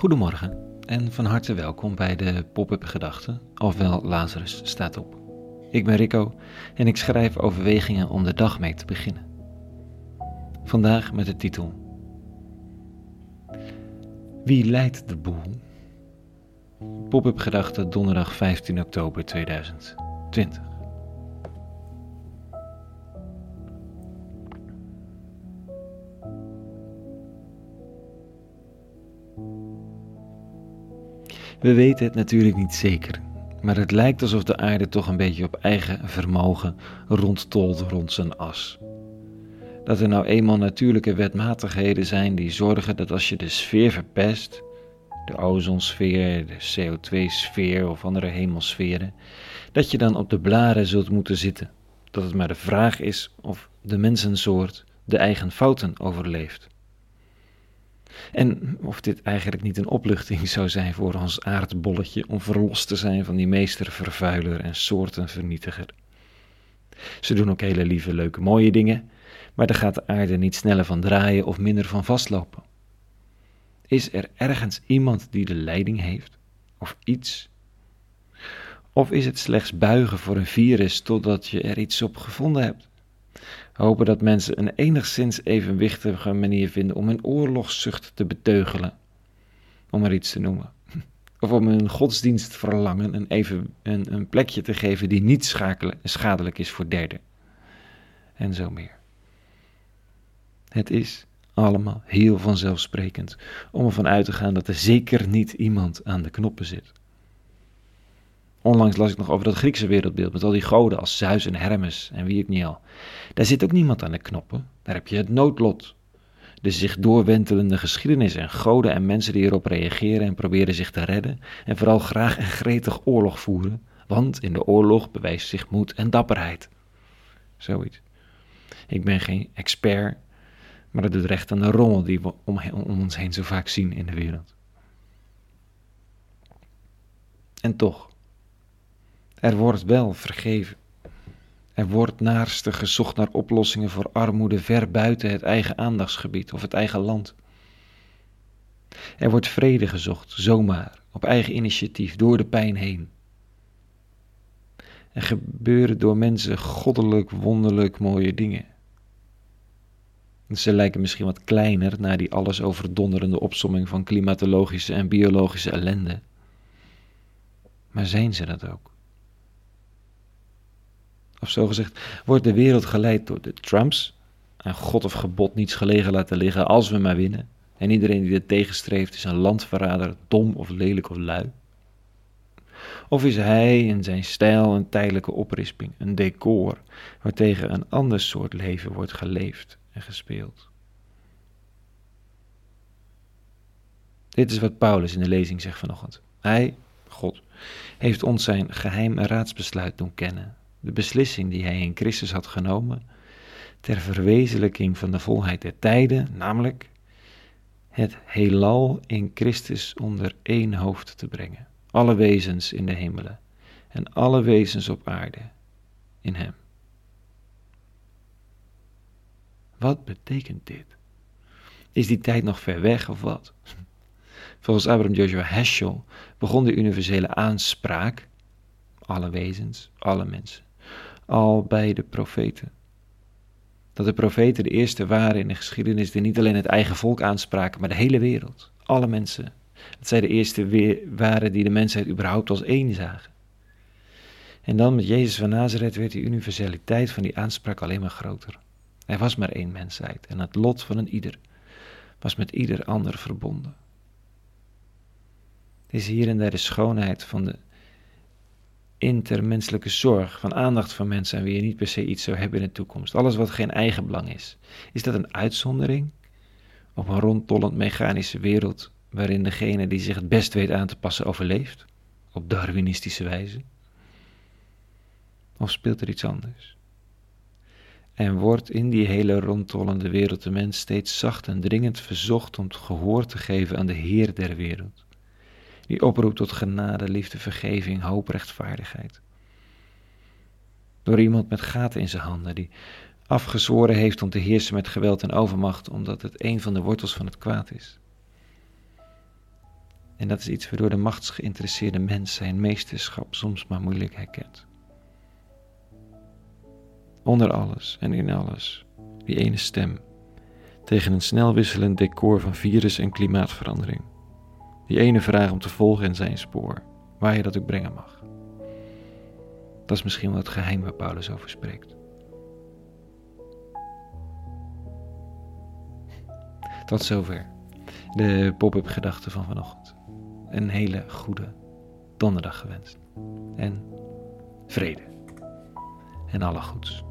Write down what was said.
Goedemorgen en van harte welkom bij de Pop-up Gedachten, ofwel Lazarus staat op. Ik ben Rico en ik schrijf overwegingen om de dag mee te beginnen. Vandaag met de titel Wie leidt de boel? Pop-up Gedachten donderdag 15 oktober 2020. We weten het natuurlijk niet zeker, maar het lijkt alsof de aarde toch een beetje op eigen vermogen rondtolt rond zijn as. Dat er nou eenmaal natuurlijke wetmatigheden zijn die zorgen dat als je de sfeer verpest, de ozonsfeer, de CO2-sfeer of andere hemelsferen, dat je dan op de blaren zult moeten zitten. Dat het maar de vraag is of de mensensoort de eigen fouten overleeft. En of dit eigenlijk niet een opluchting zou zijn voor ons aardbolletje om verlost te zijn van die meestervervuiler en soortenvernietiger. Ze doen ook hele lieve, leuke, mooie dingen, maar daar gaat de aarde niet sneller van draaien of minder van vastlopen. Is er ergens iemand die de leiding heeft? Of iets? Of is het slechts buigen voor een virus totdat je er iets op gevonden hebt? Hopen dat mensen een enigszins evenwichtige manier vinden om hun oorlogszucht te beteugelen, om er iets te noemen. Of om hun godsdienstverlangen een, even, een, een plekje te geven die niet schadelijk is voor derden. En zo meer. Het is allemaal heel vanzelfsprekend om ervan uit te gaan dat er zeker niet iemand aan de knoppen zit. Onlangs las ik nog over dat Griekse wereldbeeld met al die goden als Zeus en Hermes en wie ik niet al. Daar zit ook niemand aan de knoppen. Daar heb je het noodlot. De zich doorwentelende geschiedenis en goden en mensen die erop reageren en proberen zich te redden en vooral graag en gretig oorlog voeren, want in de oorlog bewijst zich moed en dapperheid. Zoiets. Ik ben geen expert, maar dat doet recht aan de rommel die we om, om ons heen zo vaak zien in de wereld. En toch, er wordt wel vergeven. Er wordt naarstig gezocht naar oplossingen voor armoede ver buiten het eigen aandachtsgebied of het eigen land. Er wordt vrede gezocht, zomaar, op eigen initiatief, door de pijn heen. Er gebeuren door mensen goddelijk, wonderlijk mooie dingen. Ze lijken misschien wat kleiner na die alles overdonderende opsomming van klimatologische en biologische ellende. Maar zijn ze dat ook? Of zo gezegd, wordt de wereld geleid door de Trumps. Aan God of gebod niets gelegen laten liggen als we maar winnen. En iedereen die dit tegenstreeft is een landverrader, dom of lelijk of lui. Of is hij in zijn stijl een tijdelijke oprisping, een decor, waartegen een ander soort leven wordt geleefd en gespeeld. Dit is wat Paulus in de lezing zegt vanochtend. Hij, God, heeft ons zijn geheim raadsbesluit doen kennen de beslissing die hij in Christus had genomen ter verwezenlijking van de volheid der tijden, namelijk het heelal in Christus onder één hoofd te brengen. Alle wezens in de hemelen en alle wezens op aarde in hem. Wat betekent dit? Is die tijd nog ver weg of wat? Volgens Abraham Joshua Heschel begon de universele aanspraak, alle wezens, alle mensen, al bij de profeten. Dat de profeten de eerste waren in de geschiedenis die niet alleen het eigen volk aanspraken, maar de hele wereld, alle mensen. Dat zij de eerste waren die de mensheid überhaupt als één zagen. En dan met Jezus van Nazareth werd die universaliteit van die aanspraak alleen maar groter. Er was maar één mensheid en het lot van een ieder was met ieder ander verbonden. Het is hier en daar de schoonheid van de intermenselijke zorg, van aandacht van mensen aan wie je niet per se iets zou hebben in de toekomst. Alles wat geen eigen belang is. Is dat een uitzondering op een rondtollend mechanische wereld waarin degene die zich het best weet aan te passen overleeft? Op darwinistische wijze? Of speelt er iets anders? En wordt in die hele rondtollende wereld de mens steeds zacht en dringend verzocht om gehoor te geven aan de Heer der wereld? Die oproept tot genade, liefde, vergeving, hoop, rechtvaardigheid. Door iemand met gaten in zijn handen, die afgezworen heeft om te heersen met geweld en overmacht, omdat het een van de wortels van het kwaad is. En dat is iets waardoor de machtsgeïnteresseerde mens zijn meesterschap soms maar moeilijk herkent. Onder alles en in alles, die ene stem, tegen een snel wisselend decor van virus en klimaatverandering. Die ene vraag om te volgen in zijn spoor, waar je dat ook brengen mag. Dat is misschien wel het geheim waar Paulus over spreekt. Tot zover de pop-up gedachten van vanochtend. Een hele goede donderdag gewenst. En vrede. En alle goeds.